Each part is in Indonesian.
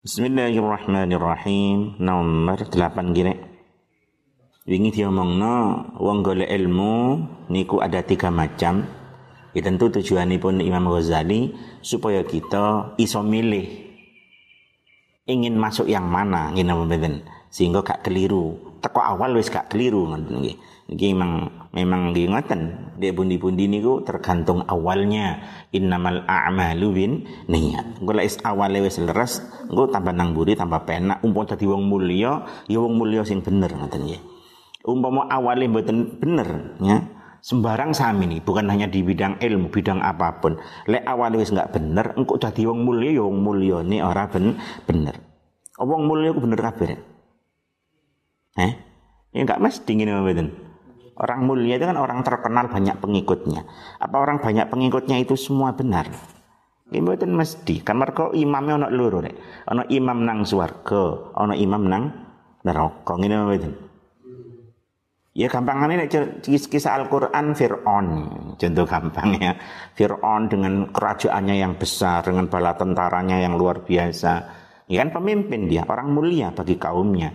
Bismillahirrahmanirrahim. Nomor 8 gini. Wingi diomongno wong golek ilmu niku ada tiga macam. Ya tentu tujuanipun Imam Ghazali supaya kita iso milih ingin masuk yang mana ngene mboten sehingga gak keliru. Teko awal wis gak keliru ngoten nggih. Niki memang memang nggih ngoten. Dek pundi-pundi niku tergantung awalnya. Innamal a'malu bin niat. Engko lek awale wis leres, engko tambah nang buri tambah penak. Umpama dadi wong mulya, ya wong mulya sing bener ngoten nggih. Umpama awale mboten bener ya. Sembarang sami nih, bukan hanya di bidang ilmu, bidang apa pun. Lek awale wis enggak bener, engko dadi wong mulya ya wong mulya ne ora ben bener. Wong mulya ku bener kabeh. Eh? Ya enggak mesti ngene mboten. Orang mulia itu kan orang terkenal banyak pengikutnya. Apa orang banyak pengikutnya itu semua benar? Ini mboten mesti. Mergo imamnya ono loro nek. Ono imam nang swarga, ono imam nang neraka. Ngene mboten. Ya gampangane nek kisah Al-Qur'an Firaun. Contoh gampang ya. Firaun dengan kerajaannya yang besar, dengan bala tentaranya yang luar biasa. Ya kan pemimpin dia, orang mulia bagi kaumnya.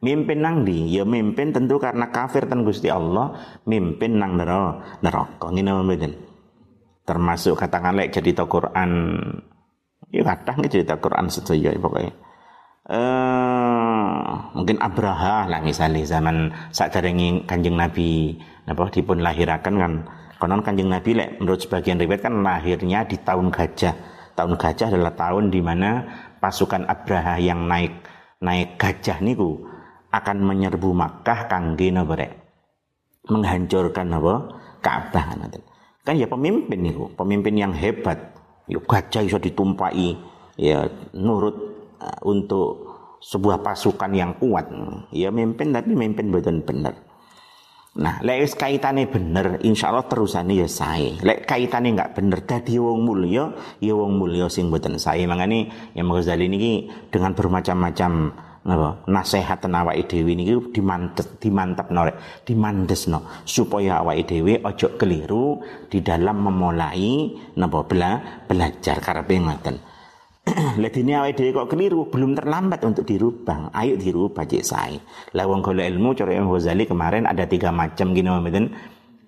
Mimpin nang di, ya mimpin tentu karena kafir ten Gusti Allah, mimpin nang neraka. Neraka ngene mboten. Termasuk katakan lek jadi Quran ya kathah nih cerita Quran sedaya pokoknya. Eh mungkin Abraha lah misalnya zaman saat Kanjeng Nabi apa dipun lahirakan kan konon Kanjeng Nabi lek menurut sebagian riwayat kan lahirnya di tahun gajah. Tahun gajah adalah tahun di mana pasukan Abraha yang naik naik gajah niku akan menyerbu Makkah kangge napa rek menghancurkan apa? Ka'bah kan ya pemimpin niku pemimpin yang hebat. Yuk gajah iso ditumpai ya nurut uh, untuk sebuah pasukan yang kuat. Ya mimpin tapi mimpin betul bener Nah, lek kaitannya bener, insya Allah terusannya ya saya. Lek kaitannya nggak bener, tadi wong mulio, ya wong mulio sing betul saya. Makanya yang Ghazali ini dengan bermacam-macam napa nasehatan awake dhewe niki dimantep dimantepno dimandesno supaya awake dhewe aja keliru di dalam memulai napa bela, belajar karepe ngoten Lah dene awake dhewe kok keliru belum terlambat untuk dirubah ayo dirubah cek sae lah wong golek ilmu cara Imam Ghazali kemarin ada tiga macam gini mboten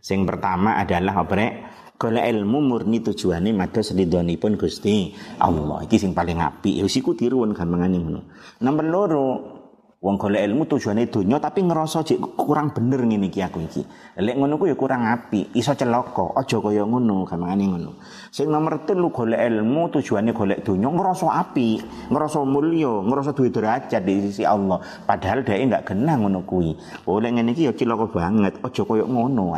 sing pertama adalah apa golek ilmu murni tujuane mados ridhonipun Gusti Allah. Iki sing paling apik. Ya wis iku tiruan gampangane ngono. Nomor loro, wong golek ilmu tujuane donya tapi ngerasa cek kurang bener ngene iki aku iki. Lek ngono ku ya kurang apik, iso celaka. Aja kaya ngono, gampangane ngono. Sing nomor telu golek ilmu tujuane golek donya ngerasa apik, ngerasa mulya, ngerasa duwe derajat di sisi Allah. Padahal dia enggak kenal ngono kuwi. Oh lek ngene iki ya celaka banget. Aja kaya ngono.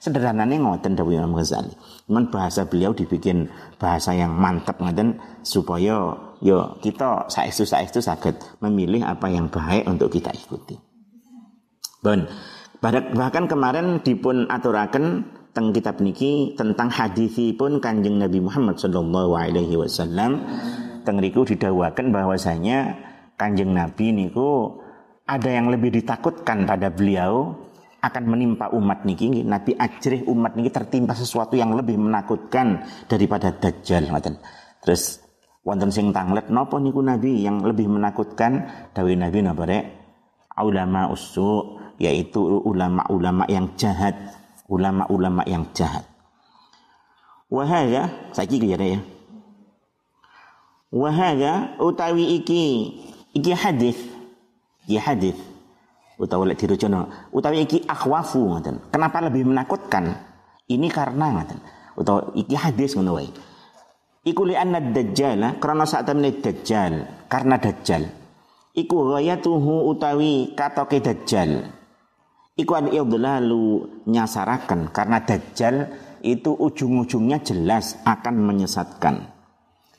Sederhananya ngoten dawuh Imam Ghazali. Cuman bahasa beliau dibikin bahasa yang mantap ngoten supaya yo kita saestu saestu sakit memilih apa yang baik untuk kita ikuti. Bon, bahkan kemarin dipun aturaken teng kitab niki tentang pun Kanjeng Nabi Muhammad sallallahu alaihi wasallam teng riku didawakan bahwasanya Kanjeng Nabi niku ada yang lebih ditakutkan pada beliau akan menimpa umat niki Nabi ajrih umat niki tertimpa sesuatu yang lebih menakutkan daripada dajjal ngoten. Terus wonten sing tanglet napa niku Nabi yang lebih menakutkan dawuh Nabi napa rek? Ulama usu yaitu ulama-ulama yang jahat, ulama-ulama yang jahat. Wahaya saiki ya ya. Wahaya utawi iki iki hadis. Iki hadis utawa lek dirujono utawi iki akhwafu ngoten. Kenapa lebih menakutkan? Ini karena ngoten. Utawa iki hadis ngono wae. Iku li anna dajjal karena saat temene dajjal karena dajjal. Iku ghayatuhu utawi katoke dajjal. Iku an idlalu nyasaraken karena dajjal itu ujung-ujungnya jelas akan menyesatkan.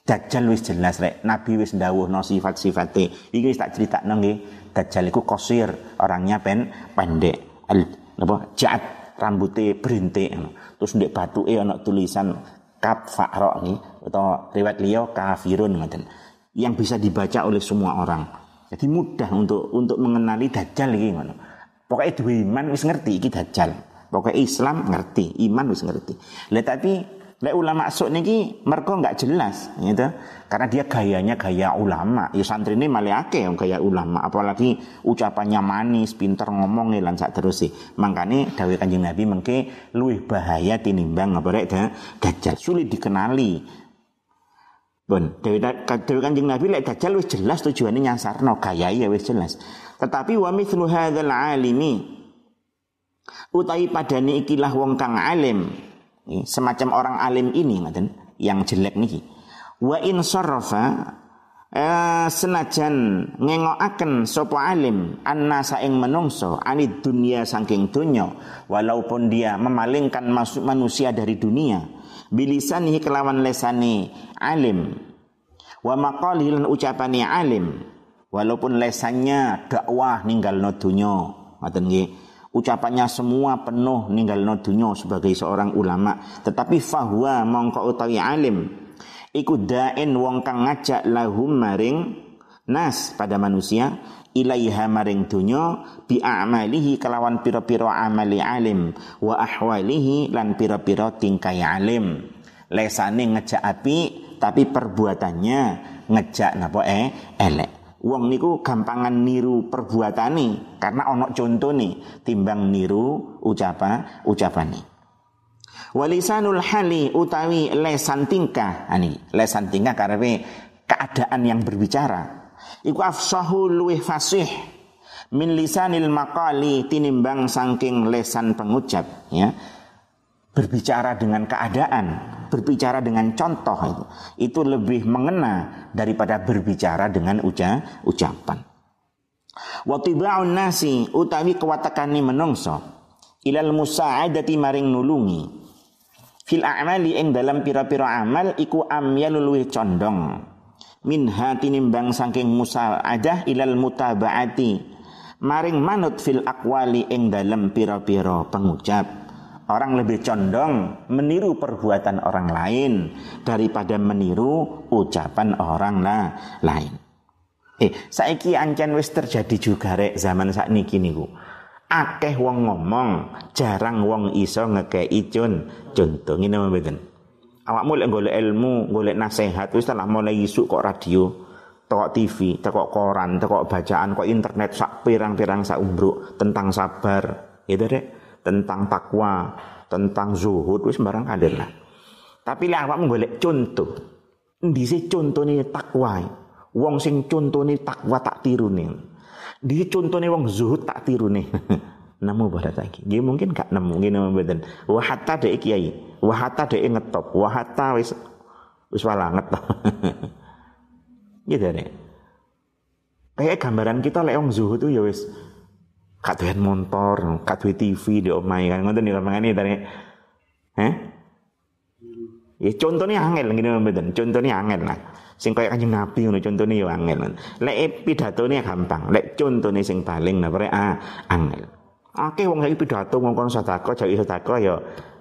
Dajjal wis jelas rek. Nabi wis no sifat-sifate. Iki wis tak critakno nggih Dajjal iku kosir, orangnya pen pendek. Al, apa? Jat rambutnya berintik. Terus ndek batuke ana tulisan kaf fa'ra nih atau riwayat liya kafirun ngoten. Yang bisa dibaca oleh semua orang. Jadi mudah untuk untuk mengenali dajjal iki ngono. Dua iman wis ngerti iki dajjal. Pokoknya Islam ngerti, iman wis ngerti. Lah tapi Lek ulama sok niki mereka nggak jelas gitu. Karena dia gayanya gaya ulama. Ya santri ini malah akeh gaya ulama, apalagi ucapannya manis, pinter ngomong lan sak terus sih. Makanya dawuh Kanjeng Nabi mengke luwih bahaya tinimbang apa rek dajjal sulit dikenali. Bon, dewi Kanjeng Nabi lek dajjal wis jelas tujuannya nyasarno gaya ya wis jelas. Tetapi wa mithlu hadzal alimi utawi padane ikilah wong kang alim semacam orang alim ini ngaten yang jelek niki. Wa in sarrafa eh, senajan ngengokaken sapa alim anna saing menungso anid dunia saking dunya walaupun dia memalingkan masuk manusia dari dunia bilisanihi kelawan lesani alim wa maqalihi lan ucapane alim walaupun lesannya dakwah ninggal no dunya ngoten nggih ucapannya semua penuh ninggal dunya sebagai seorang ulama. Tetapi fahuwa mongko utawi alim iku dain wong kang ngajak lahum maring nas pada manusia ilaiha maring dunya bi a'malihi kelawan pira-pira amali alim wa ahwalihi lan pira-pira tingkai alim. Lesane ngejak api tapi perbuatannya ngejak napa eh elek Wong niku gampangan niru perbuatane karena ono nih timbang niru ucapa ucapane. Walisanul hali utawi lesan tingkah ani lesan tingkah karena keadaan yang berbicara. Iku afsahu luwih fasih min lisanil maqali tinimbang saking lesan pengucap ya berbicara dengan keadaan, berbicara dengan contoh itu, itu lebih mengena daripada berbicara dengan uca, ucapan. Watiba'un nasi utawi kewatakani menungso ilal musa'adati maring nulungi. Fil a'mali ing dalam pira-pira amal iku amyalul luwih condong. Min hati nimbang saking musa'adah ilal mutaba'ati maring manut fil akwali ing dalam pira-pira pengucap Orang lebih condong meniru perbuatan orang lain daripada meniru ucapan orang lain. Eh, saiki ancen wis terjadi juga rek zaman saat niki niku. Akeh wong ngomong, jarang wong iso ngekei cun. Contoh ngene mboten. Awakmu lek golek ilmu, golek nasihat wis telah mulai isuk kok radio, tokok TV, tokok koran, tokok bacaan, kok internet sak pirang-pirang sak umbruk tentang sabar. Gitu rek tentang takwa, tentang zuhud wis barang ada lah. Tapi lah awakmu golek contoh. Endi sih contone takwa? Wong sing contone takwa tak tirune. Di contone wong zuhud tak tirune. nemu pada lagi. Dia mungkin gak nemu gini mboten. Wa hatta dek kiai, wa hatta dek ngetop, wa hatta wis wis walanget. gitu deh. Kayak gambaran kita lek wong zuhud tuh ya wis Kadoyan motor, kadoyan TV di omai kan ngoten niku mangane tadi. Eh? Ya contohnya angel ngene mboten. Contohnya angel lah. Sing kaya Kanjeng Nabi ngono contone ya angel. Lek pidatone gampang, lek contone sing paling napa ah angel. Oke wong saiki pidato ngongkon sedekah jauh sedekah ya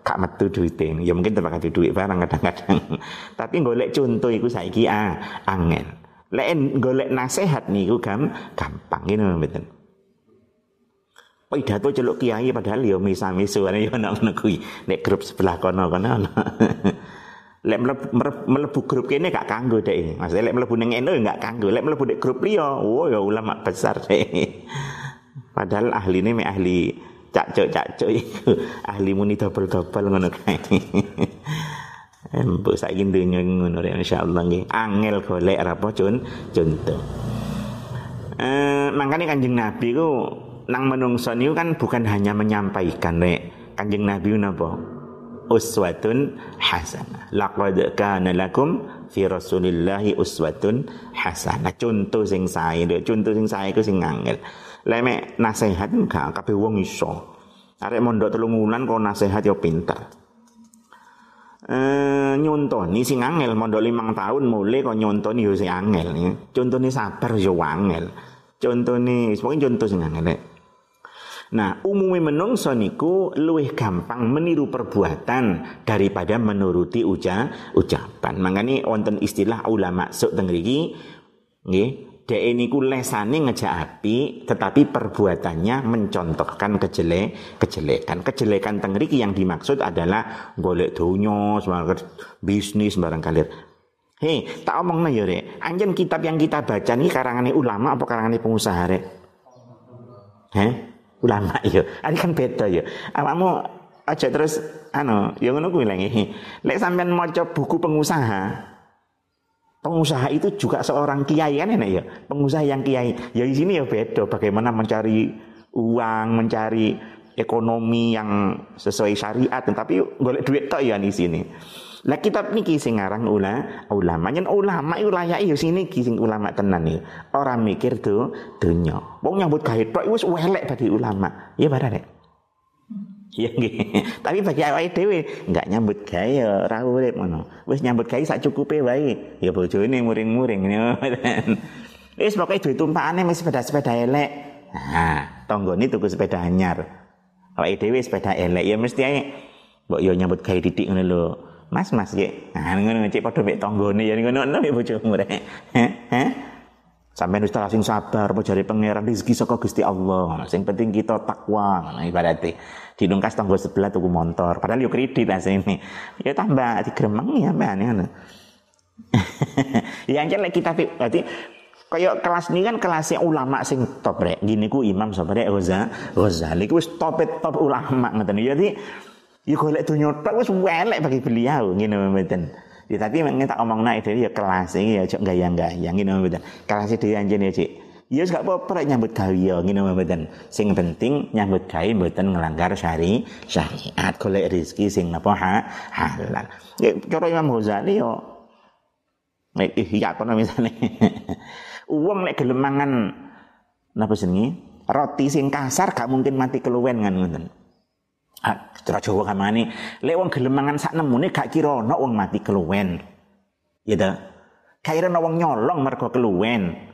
gak metu duwite. Ya mungkin tempat kado duit barang kadang-kadang. Tapi golek contoh iku saiki ah angel. Lek golek nasihat niku gampang ngene mboten pidato celuk kiai padahal ya misa-misu ya ana ngono kuwi. Nek grup sebelah kono kono. Ana lek mlebu grup kene gak kanggo dek maksudnya lek mlebu ning eno gak kanggo. Lek mlebu nek grup liya oh ya ulama besar dek. Padahal ahli ini ahli cak cak iku. Ahli muni double-double ngono kae. Mbok saiki donya ngono rek insyaallah nggih. Angel golek apa contoh eh makanya kanjeng Nabi ku nang menungso niku kan bukan hanya menyampaikan nek. Kanjeng Nabi napa? Uswatun hasanah. Laqad kana lakum fi rasulillahi uswatun hasanah. Contoh sing sae contoh sing sae iku sing angel lemek nasihat gak? Kabeh wong iso. Arek mondok telung wulan kok nasihat yo pinter. Eh nyontoni sing angel mondok limang tahun mulai kok nyontoni yo sing angel. Contohnya sabar yo angel. Contohnya pokoknya contoh sing angel Nah, umumnya menungso niku luwih gampang meniru perbuatan daripada menuruti uca ucapan. Makanya wonten istilah ulama sok teng nggih Dek ini ku lesane ngejak api, tetapi perbuatannya mencontohkan kejelek, kejelekan. Kejelekan tengriki yang dimaksud adalah golek dunyo, bisnis barang kalir. Hei, tak omong ya rek. Anjen kitab yang kita baca nih karangannya ulama apa karangannya pengusaha rek? Heh, ulama ya. Ini kan beda ya. Awakmu aja terus anu, ya ngono kuwi lagi. Lek sampean maca buku pengusaha, pengusaha itu juga seorang kiai kan enak ya pengusaha yang kiai ya di sini ya beda bagaimana mencari uang mencari ekonomi yang sesuai syariat tapi boleh duit tok ya di sini lah kitab niki sing ngarang ula ulama yen ulama iku layak ya sini sing ulama tenan ya orang mikir tuh dunya wong nyambut gawe tok wis welek bagi ulama ya barang Iya nggih. Tapi bagi awake dhewe enggak nyambut gawe ya ora urip ngono. Wis nyambut gawe sak cukupe wae. Ya bojone muring-muring. Wis pokoke duit tumpakane wis sepeda-sepeda elek. Nah, tanggane tuku sepeda anyar. Awake dhewe sepeda elek ya mesti ae mbok yo nyambut gawe titik ngono lho. Mas mas nggih. Nah ngono cek padha mek tanggane ya ngono ngono mek bojomu rek. Heh. Sampai wis sing sabar apa jare pangeran rezeki saka Gusti Allah. Sing penting kita takwa ngono ibaratnya. Dinungkas tangga sebelah tuku motor. Padahal yo kredit lah sini. Ya tambah digremeng ya mbak ngono. ya anjir lek kita berarti kayak kelas ini kan kelasnya ulama sing top rek. Gini ku Imam sapa rek Ghazali ku top top ulama ngoten. Jadi ya golek donya tok wis welek bagi beliau ngene mboten. Ya tapi memang tak naik dari ya kelas ini ya cok gayang-gayang gitu mboten. Kelas itu anjen ya cik. Ya gak apa-apa nyambut gawe ya ngene mboten. Sing penting nyambut gawe mboten ngelanggar syari syariat golek rezeki sing napa ha, halal. Ya cara Imam Ghazali yo nek ihya kono misale. Uang lek gelemangan napa jenenge? Roti sing kasar gak mungkin mati keluwen kan ngoten. Ah, cara Jawa kamane, lek wong gelemangan sak nemune gak kira ana wong mati keluwen. Ya ta? Kaira wong nyolong mergo keluwen.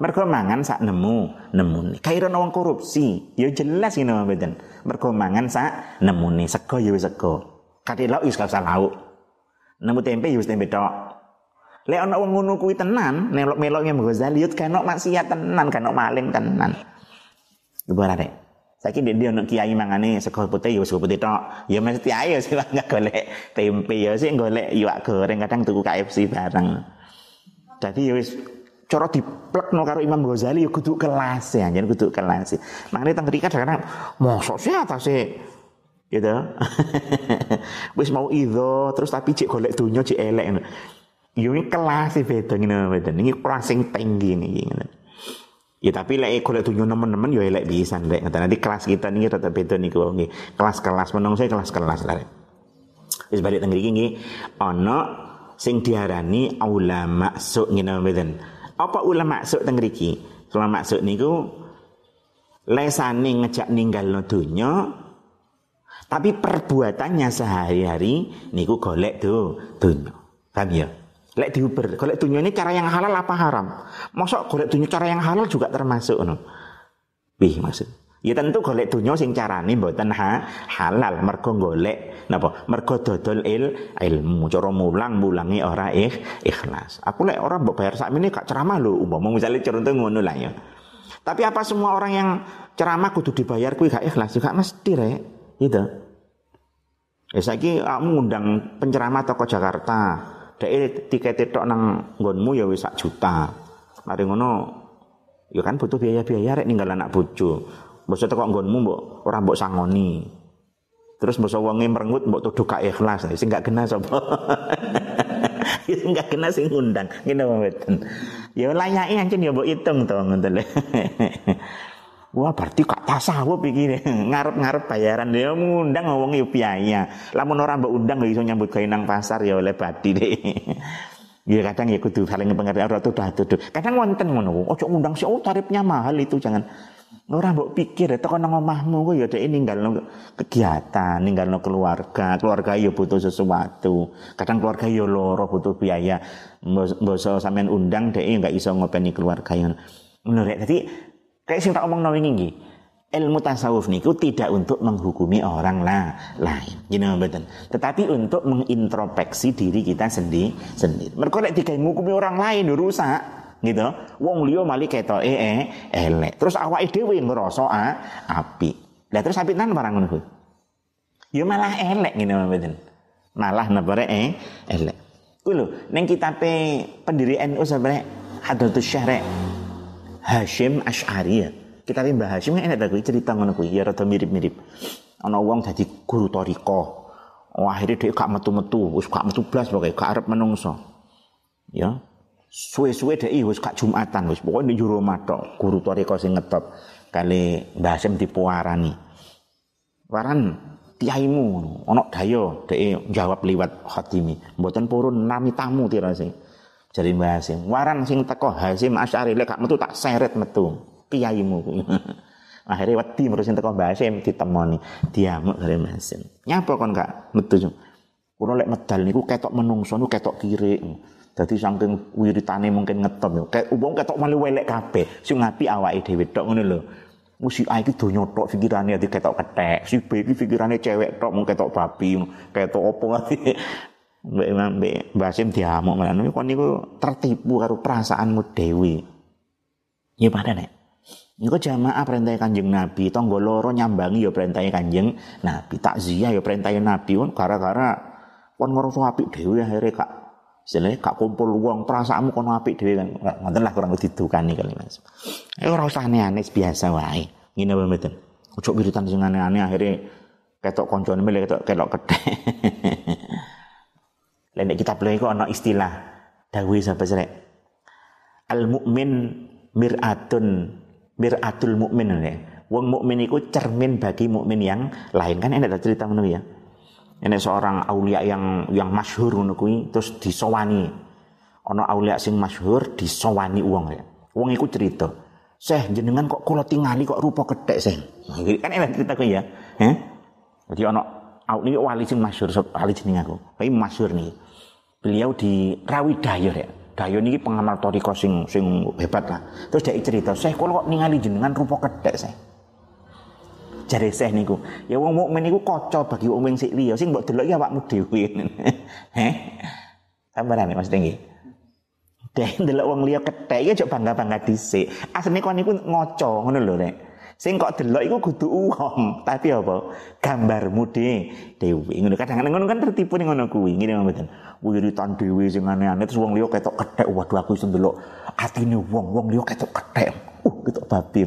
Mergo mangan sak nemu, nemune. Kaira wong korupsi, ya jelas ini mboten. Mergo mangan sak nemune, sego ya wis sego. Kate lauk wis usah lauk. Nemu tempe ya wis tempe tok. Lek ana wong ngono kuwi tenan, melok-melok Imam Ghazali, kan maksiat tenan, kan maling tenan. Ibarat Saiki dia ono kiai mangane sego putih ya sego putih tok. Ya mesti ayo sih enggak golek tempe ya sih golek iwak goreng kadang tuku KFC bareng. Jadi ya wis cara diplekno karo Imam Ghazali ya kudu kelas ya, jadi kudu kelas. Makane teng mriki kadang mosok sih atase gitu. wis mau ido terus tapi cek golek dunya cek elek. Yo ini kelas sih beda ngene beda. Ini kelas sing tinggi nih ngene. Ya tapi lek golek tunjuk teman-teman ya lek bisa lek nanti kelas kita nih tetap beda nih kok nggih. Kelas-kelas saya kelas-kelas lah. Wis balik teng mriki nggih sing diarani ulama sok ngene mboten. Apa ulama sok teng mriki? Ulama sok niku lesane ngejak ninggalno donya tapi perbuatannya sehari-hari niku golek tuh donya. Paham ya? Lek diuber, golek dunia ini cara yang halal apa haram? Mosok golek dunia cara yang halal juga termasuk no. Wih maksud. Ya tentu golek dunia sing carane mboten ha, halal mergo golek napa? Mergo dodol il ilmu cara mulang mulangi ora ikh, ikhlas. Aku lek orang mbok bayar sak ini gak ceramah lho umpama misalnya contoh ngono lah ya. Tapi apa semua orang yang ceramah kudu dibayar kuwi gak ikhlas? Juga mesti rek. Gitu. Ya saiki kamu ngundang penceramah toko Jakarta, Dek tiket tok nang nggonmu ya wis sak juta. Mari ngono ya kan butuh biaya-biaya rek ninggal anak bojo. Mbok teko nggonmu mbok ora mbok sangoni. Terus mbok wonge merengut mbok tuduh gak ikhlas. Sing gak kena sapa? sing gak kena sing ngundang. Ngene mboten. Ya layake ancen ya mbok hitung to ngoten Wah berarti kak tasawuf iki ngarep-ngarep bayaran dia ngundang ngomong yo biaya. Lamun orang mbok undang iso nyambut gawe nang pasar ya oleh badi deh. Ya kadang ya kudu saling pengertian tuh tuduh. Kadang wonten ngono. Ojo undang sih oh tarifnya mahal itu jangan. Orang mbok pikir teko nang omahmu kok ya dhek ninggalno kegiatan, ninggalno keluarga. Keluarga ya butuh sesuatu. Kadang keluarga ya loro butuh biaya. Mbok sampean undang dhek enggak iso ngopeni keluarga yang Ngono rek. Kayak sing tak omong wingi nggih. Ilmu tasawuf niku tidak untuk menghukumi orang lah, lain, gini betul. Tetapi untuk mengintrospeksi diri kita sendiri. sendiri. Mereka lek menghukumi orang lain rusak. gitu. Wong liya mali ketoke eh, elek. Terus awake dhewe ngrasa ah, apik. Lah terus apik tenan barang ngono. Ya malah elek ngene mboten. Malah napa eh elek. Kuwi lho ning kitabe pendiri NU sampe Hadratus Syekh Hashim Asy'ari ya. Kitabe Mbah Hashim enak ta kuwi cerita ngono kuwi ya rada mirip-mirip. Ana wong dadi guru toriko. Oh, akhirnya dia gak metu-metu, wis gak metu blas pokoke gak arep menungso. Ya. Suwe-suwe dhek wis gak Jumatan wis pokoke di juru matok, guru toriko sing ngetop kali Mbah Hashim dipuarani. Waran tiaimu ana daya dhek jawab liwat khatimi. Mboten purun nami tamu tirase. Jadi Mbah Hasim, waran sing teko Hasim Asy'ari lek metu tak seret metu. Kiaimu. Akhirnya wedi merusin teko Mbah Hasim ditemoni, diamuk dari Mbah Hasim. Nyapa kon gak metu? Kulo lek medal niku ketok menungso niku ketok kiri. Dadi saking wiritane mungkin ngetop yo. Kayak wong ketok malu welek kabeh. Sing ngapi awake dhewe tok ngono lho. Musik A iki donya tok pikirane ketok ketek. Si B iki pikirane cewek tok mung ketok babi, ketok opo ati. Mbak Imam Mbak Basim diamuk malah kon niku tertipu karo perasaanmu dewi. Ya pada nek. Niku jamaah perintah Kanjeng Nabi, tangga loro nyambangi ya perintah Kanjeng Nabi, takziah ya perintah Nabi kon gara-gara kon ngrasa apik dhewe akhirnya kak Istilahnya kak kumpul uang perasaanmu kon apik dhewe kan. Ngoten lah kurang didukani kali Mas. Ya ora usah aneh-aneh biasa wae. Ngene wae mboten. Ojo wiritan sing aneh-aneh akhirnya ketok koncone milih ketok ketok kedhe. Lain kita beli kok ana istilah dawuh sapa srek. Al mukmin miratun miratul mukmin ya. Wong mukmin iku cermin bagi mukmin yang lain kan enak cerita ngono ya. Ini seorang aulia yang yang masyhur kuwi terus disowani. Ana aulia sing masyhur disowani wong ya. Wong iku cerita, "Seh, jenengan kok kula tingali kok rupa kethek, Seh." Nah, kan enak cerita ya. Heh. Jadi ana ini wali sing masyhur wali jeneng aku. Tapi masyhur nih. Beliau di Rawi Dayor ya. Dayo niki pengamal toriko sing sing hebat lah. Terus dia cerita, "Saya kalau kok ningali jenengan rupa kedek saya." Jare saya niku, ya wong mukmin niku kaca bagi wong sing liya sing mbok delok ya awakmu dhewe. Heh. Sampeyan Mas Tinggi. Dek delok wong liya kethek ya cok bangga-bangga dhisik. Asline kon niku ngoco ngono lho Rek. Sing kok delok iku kudu uang, tapi apa? Gambarmu dhewe. Ngono kadang-kadang ngono kan tertipu ning ngono kuwi. Ngene mboten wiritan dhewe sing aneh-aneh terus wong liya ketok kethek waduh aku iso ndelok atine wong wong liya ketok kethek uh ketok babi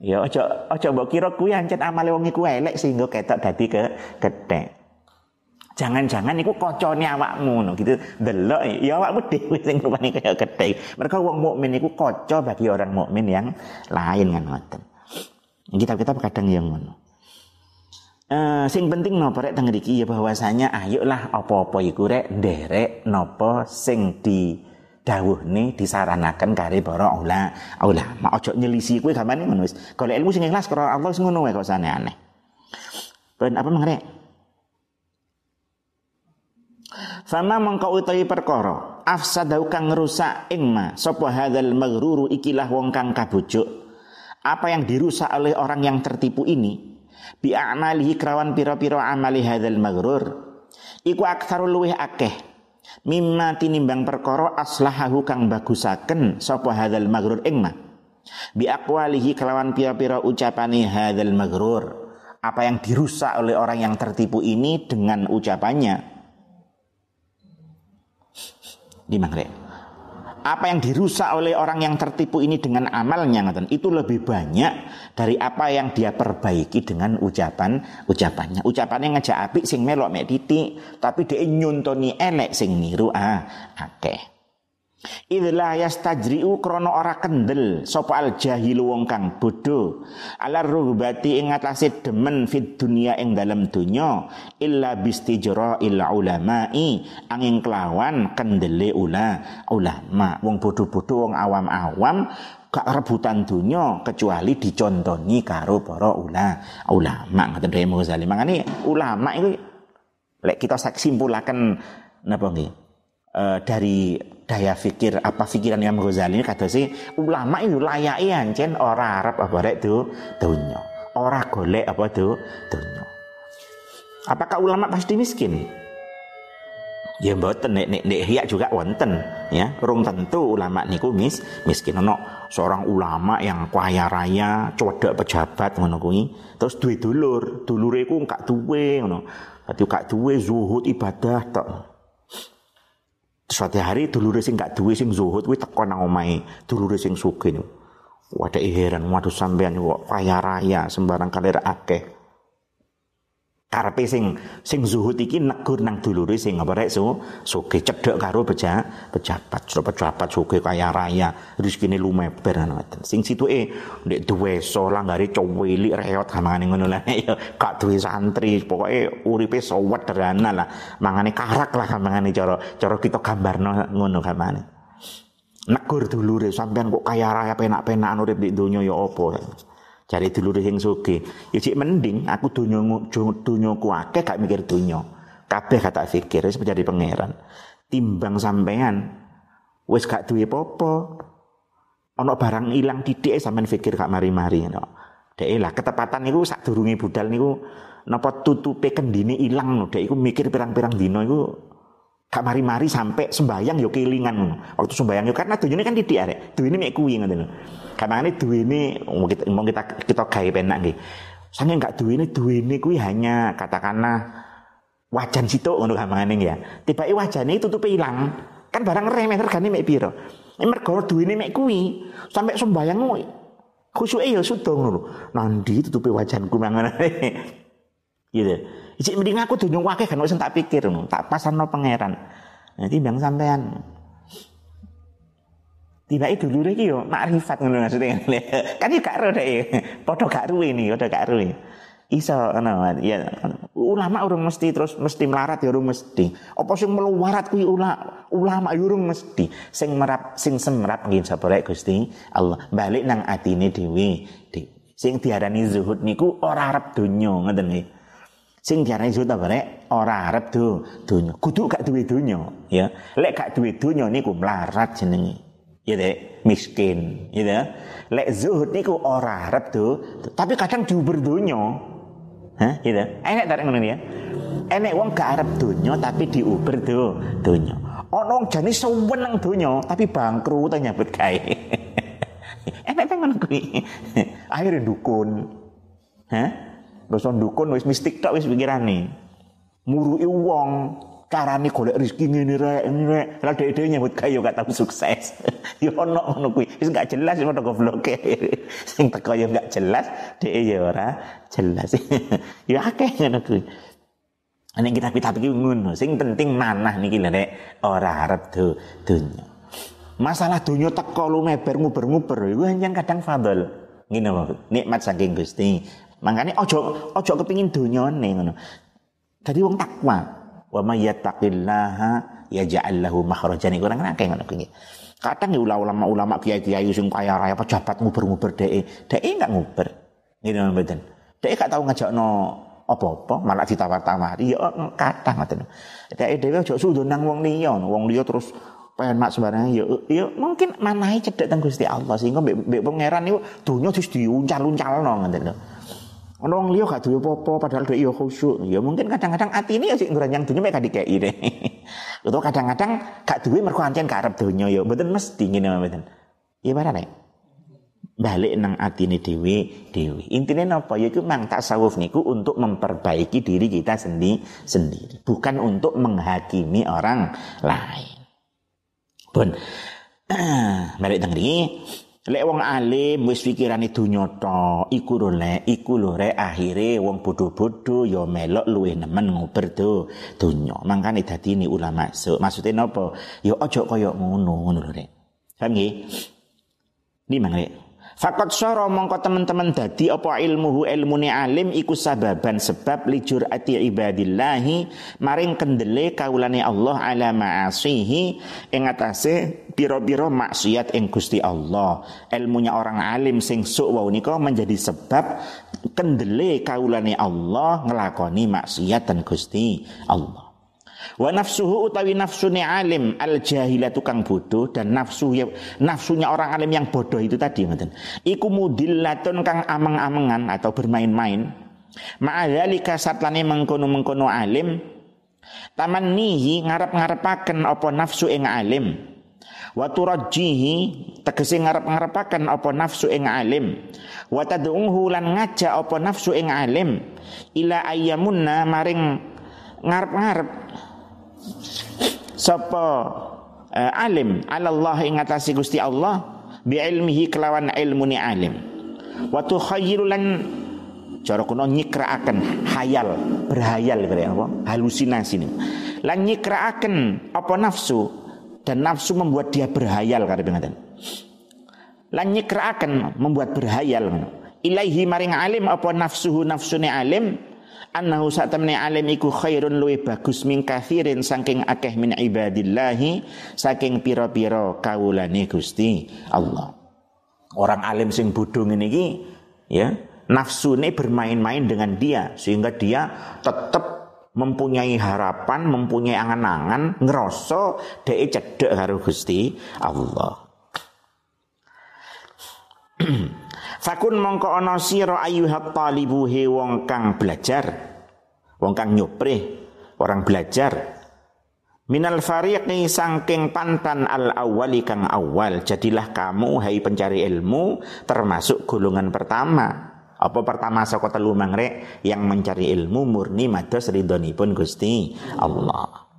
ya aja aja mbok kira kuwi ancen amale wong iku elek sehingga ketok dadi ke kethek Jangan-jangan iku kocone awakmu ngono gitu. Delok ya awakmu dhewe sing rupane kaya kethek. Mereka wong mukmin iku kaca bagi orang mukmin yang lain kan ngoten. Kita-kita kadang yang ngono. Uh, sing penting nopo rek teng ya bahwasanya ayolah apa-apa iku rek nderek nopo sing di dawuhne disaranaken kare para ula ulama. Ojo nyelisi kuwi gamane ngono wis. Kalau ilmu sing ikhlas karo Allah sing ngono wae kok sane aneh ben apa mangrek Fama mengkau utawi perkara afsadau kang ngrusak ing ma sapa hadzal maghruru ikilah wong kang kabujuk apa yang dirusak oleh orang yang tertipu ini? Bi a'malihi krawan pira-pira amali hadzal maghrur. Iku aktsarul luweh akeh. Mimma tinimbang perkara aslahahu kang bagusaken sapa hadzal maghrur ing bi aqwalihi kelawan pira-pira ucapane hadzal maghrur. Apa yang dirusak oleh orang yang tertipu ini dengan ucapannya? Di mangre apa yang dirusak oleh orang yang tertipu ini dengan amalnya ngaten itu lebih banyak dari apa yang dia perbaiki dengan ucapan ucapannya. Ucapannya ngajak apik sing melok mek titik tapi dia nyuntoni elek sing niru. Ah akeh Idla yastajri'u krono ora kendel. Sapa al jahilu wong kang bodho. Ala ruhbati ing atase demen fit dunia ing dalam dunya illa bistijra illa ulama'i. Angin kelawan kendele ula ulama. Wong bodho-bodho wong awam-awam. Gak rebutan dunia kecuali dicontoni karo para ula ulama. Ngoten Dhewe Ghazali mangane ulama itu lek kita simpulaken napa nggih? Uh, dari daya fikir apa pikiran Imam Ghazali ini sih ulama itu layak ancen ora Arab apa rek tu dunya ora golek apa tu dunya apakah ulama pasti miskin Ya mboten nek nek nek hiyak juga wonten ya. Rung tentu ulama niku mis miskin ono seorang ulama yang kaya raya, codok pejabat ngono kuwi. Terus duwe dulur, dulure iku gak duwe ngono. Dadi gak duwe zuhud ibadah tok. Suatu hari dulure sing gak duwe sing zuhud kuwi teko nang omahe dulure sing sugih. Wadah heran, waduh sampean kok kaya raya sembarang kalir akeh karepe sing sing zuhud iki negur nang dulure sing apa rek so soge cedhek karo beja pejabat so pejabat soge kaya raya rezekine lumeber ngoten sing situke ndek duwe so langgare coweli reot kamane ngono lah. Ya gak duwe santri pokoke uripe sowet derana lah. Mangane karak lah mangane cara cara kita gambarno ngono kamane negur dulure sampean kok kaya raya penak-penakan urip di donya ya apa Cari dulur sing sugih. Ya cik mending aku donya donyaku akeh gak mikir donya. Kabeh kata fikir wis menjadi pangeran. Timbang sampean wis gak duwe apa-apa. Ana barang ilang titik sampean fikir gak mari-mari no. Dek lah ketepatan niku sadurunge budal niku napa tutupe kendine ilang no. Dek mikir pirang-pirang dina iku gak mari-mari sampai sembayang yo kelingan waktu sembayang yo karena tujuannya kan titik arek duwene mek kuwi ngoten ini dua ini mau kita mau kita kita gawe penak nggih. Sange enggak dua ini kui hanya katakanlah wajan situ untuk kamane ya. Tiba i wajane tutupe ilang. Kan barang remeh regane mek piro. Mergo ini mek kui sampai sembayang khusyuke ya sudah ngono. Nandi tutupe wajanku mangane. gitu. Isi mending aku dunyong wakeh kan wis tak pikir ngono, tak pasarno pangeran. Nanti bang sampean. Tiba itu dulu iki yo makrifat ngono maksudnya. Kan gak ro dek padha gak ini padha gak ruwe. Iso ngono ya ulama urung mesti terus mesti melarat ya urung mesti. Apa sing meluwarat kuwi ulama ulama ya urung mesti. Sing merap sing semrap nggih sabare Gusti Allah. Balik nang atine dhewe sing diarani zuhud niku ora arep donya ngoten nggih sing diarani zuhud apa ora arep do donya kudu gak duwe donya ya lek gak duwe donya niku melarat jenenge ya dek miskin ya dek lek zuhud niku ora arep tuh tapi kadang diuber donya Hah, gitu. Enek tarik ngono ya. Enek wong gak arep donya tapi diuber do donya. Ono wong jane seneng donya tapi bangkrut nyambut gawe. Enek ngono kuwi. Akhire dukun. Hah? Terus dukun wis mistik tok wis pikirane. Murui wong carane golek rezeki ngene rek ngene rek lah dhek-dhek nyebut kayu gak tau sukses ya ono ngono kuwi wis gak jelas wis goblok sing teko ya gak jelas dhek ya ora jelas ya akeh ngono kuwi Nek kita kita iki ngono, sing penting manah niki lho nek ora arep do dunya. Masalah dunya teko lumeber nguber-nguber iku hanya kadang fadl. Wae, nikmat saking Gusti. Makane ojo ojo kepengin donyane ngono. Dadi wong takwa, wa may yattaqillaha yaj'al lahu makhrajan. Iku orang akeh ngono kuwi. Kadang ya ulama-ulama kiai-kiai sing kaya raya pejabat nguber-nguber dhek dhek enggak nguber. Ngene mboten. Dhek gak tau ngajakno apa-apa malah ditawar-tawari. Ya kadang ngoten. Dhek dhewe aja sudo nang wong liya wong liya terus pengen mak sembarangan ya ya mungkin manahe cedek teng Gusti Allah. Sehingga mbek pangeran niku donya terus diuncal-uncalno ngoten lho Ono liya gak duwe apa-apa padahal dhek yo khusyuk. Ya mungkin kadang-kadang ati ini ya sik ngranjang dunya mek dikeki deh. Utawa kadang-kadang gak duwe mergo ancen gak arep donya ya mboten mesti ngene mboten. Ya barane. Balik nang atine dhewe dhewe. Intine napa yaiku mang tasawuf niku untuk memperbaiki diri kita sendi sendiri, bukan untuk menghakimi orang lain. Pun balik teng Lek wong alim wis pikirane donya tok, iku lho lek, iku lho rek akhire wong bodho-bodho ya melok luwih nemen ngober do donya. Mangkane dadi ini ulama. So, maksudnya napa? Ya aja kaya ngono, ngono lho rek. Paham nggih? Ini mangke. Fakot soro mongko teman-teman dadi apa ilmuhu ilmune alim iku sababan sebab lijur ati ibadillahi maring kendele kaulane Allah ala ma'asihi ing atase piro-piro maksiat ing Gusti Allah. Ilmunya orang alim sing suk wau nika menjadi sebab kendele kaulane Allah ngelakoni maksiat dan Gusti Allah. Wa nafsuhu utawi nafsune alim al jahilah tukang bodoh dan nafsu ya, nafsunya orang alim yang bodoh itu tadi ngoten. Iku mudillatun kang ameng-amengan atau bermain-main. Ma'adzalika satlane mengkono-mengkono alim tamannihi ngarep-ngarepaken apa nafsu ing alim wa turajjihi tegese ngarep-ngarepaken apa nafsu ing alim wa tad'uhu lan ngajak apa nafsu ing alim ila ayyamunna maring ngarep-ngarep sapa uh, alim? Allah ing atase Gusti Allah bi ilmihi kelawan ilmu ni alim. Wa tukhayyiru lan cara kuno nyikraaken hayal berhayal berarti apa? Halusinasi nih lan nyikraaken apa nafsu dan nafsu membuat dia berhayal kata pengaten lan nyikraaken membuat berhayal. Ilaihi maring alim apa nafsuhu nafsune alim annahu satamne alim iku khairun luwe bagus min kathirin saking akeh min ibadillahi saking pira-pira kawulane Gusti Allah orang alim sing bodho ngene iki ya nafsu ini bermain-main dengan dia sehingga dia tetap mempunyai harapan, mempunyai angan-angan, ngeroso dhek cedek karo Gusti Allah. Fakun mongko ana sira ayyuhat talibu he wong kang belajar. Wong kang nyopreh, orang belajar. Minal fariqi sangking pantan al awali kang awal Jadilah kamu hai pencari ilmu Termasuk golongan pertama apa pertama saka telu mangre yang mencari ilmu murni mados ridhonipun Gusti Allah.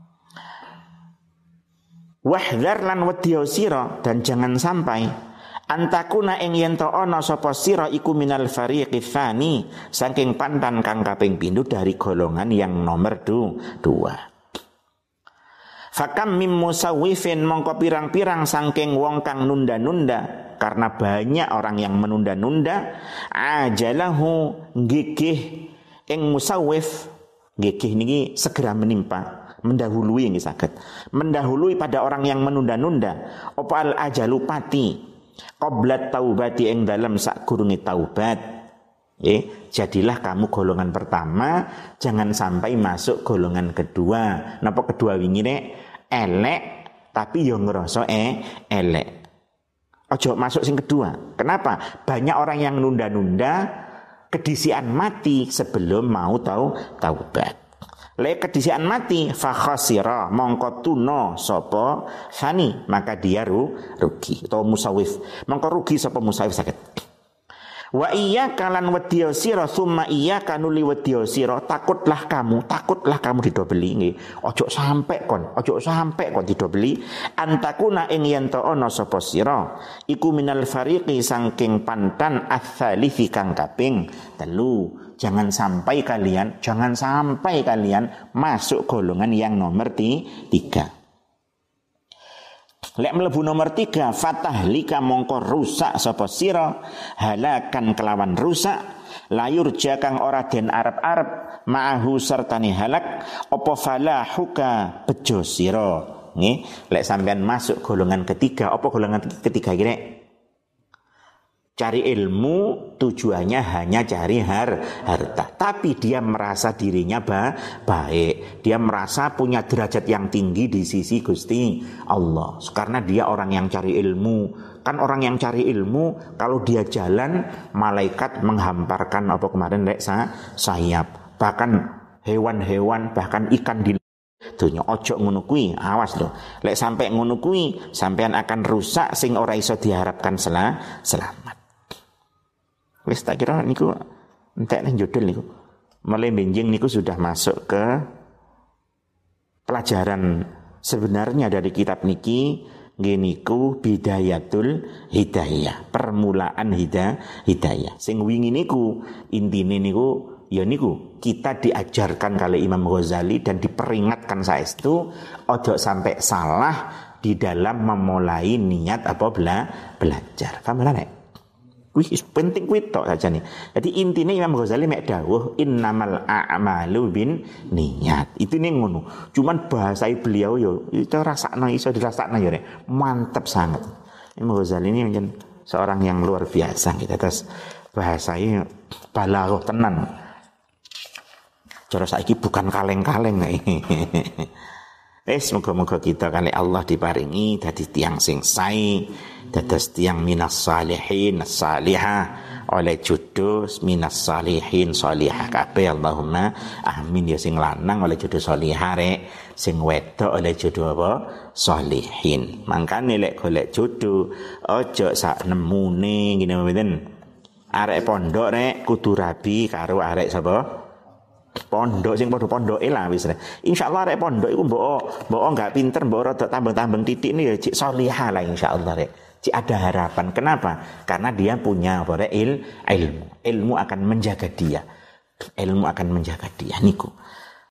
Wahdhar lan wedya sira dan jangan sampai antakuna ing yen to ana sapa sira iku minal fariqi tsani saking pantan kang kaping pindho dari golongan yang nomor du, dua. Fakam mim musawifin mongko pirang-pirang saking wong kang nunda-nunda karena banyak orang yang menunda-nunda ajalahu gigih ing musawif. Gigih niki segera menimpa mendahului ini sakit mendahului pada orang yang menunda-nunda. Opal ajalu pati qoblat taubati ing dalam sak kurungi taubat Eh, jadilah kamu golongan pertama, jangan sampai masuk golongan kedua. Napa kedua wingi elek tapi yo ngerasa eh elek. Ojo masuk sing kedua. Kenapa? Banyak orang yang nunda-nunda kedisian mati sebelum mau tahu taubat. Le kedisian mati fakhasira mongko tuno sopo sani maka dia ru, rugi atau musawif mongko rugi sopo musawif sakit. Wa iya kalan wedya sira summa iya kanuli wedya sira takutlah kamu takutlah kamu didobeli nggih. Ojo sampe kon ojo sampe kon didobeli. Antakuna ing yen to ana sapa sira iku minal fariqi sangking pantan ats-tsalisi kang kaping telu jangan sampai kalian jangan sampai kalian masuk golongan yang nomor tiga. Lek mlebu nomor tiga Fatah lika mongko rusak sapa sira? Halakan kelawan rusak. Layur jakang ora den arep-arep ma'ahu sertani halak. Opo falahuka bejo sira? Nggih lek sampean masuk golongan ketiga apa golongan ketiga kira Cari ilmu tujuannya hanya cari har, harta. Tapi dia merasa dirinya ba, baik. Dia merasa punya derajat yang tinggi di sisi Gusti Allah. Karena dia orang yang cari ilmu. Kan orang yang cari ilmu kalau dia jalan malaikat menghamparkan apa kemarin lek sayap. Bahkan hewan-hewan bahkan ikan di Dunya ojo ngono kuwi, awas loh. Lek sampai ngono kuwi, sampean akan rusak sing ora iso diharapkan sel selamat. Wis tak kira niku entek nang jodol niku. Mulai benjing niku sudah masuk ke pelajaran sebenarnya dari kitab niki geniku bidayatul hidayah permulaan hidayah hidayah. Sing wingi niku intine niku ya niku kita diajarkan kali Imam Ghazali dan diperingatkan saya itu ojo sampai salah di dalam memulai niat apa bela belajar. Paham nek Wih, penting kuwi tok saja nih. Jadi intinya Imam Ghazali mek dawuh innamal a'malu bin niat. Itu nih ngono. Cuman bahasa beliau yo itu rasakno iso dirasakno yo Mantap sangat. Imam Ghazali ini menjadi seorang yang luar biasa gitu. Terus bahasanya balaghah tenan. Cara saiki bukan kaleng-kaleng nih. Eh semoga-moga kita kali Allah diparingi dadi tiang sing sae dados tiang minas salihin salihah. Oleh jodoh minas salihin salihah kabeh Allahumma. Amin ya sing lanang oleh jodoh salihah rek. Sing wedok oleh jodoh apa? Salihin. Mangkane lek golek jodoh aja sak nemune ngene mboten? Arek pondok rek kudu rabi karo arek sapa pondok sing padha pondoke lah wis. Insyaallah arek pondok iku mbok mbok enggak pinter mbok rada tambang-tambang titik ini ya cik salihah lah insyaallah rek. Cik ada harapan. Kenapa? Karena dia punya apa il, ilmu. Ilmu akan menjaga dia. Ilmu akan menjaga dia niku.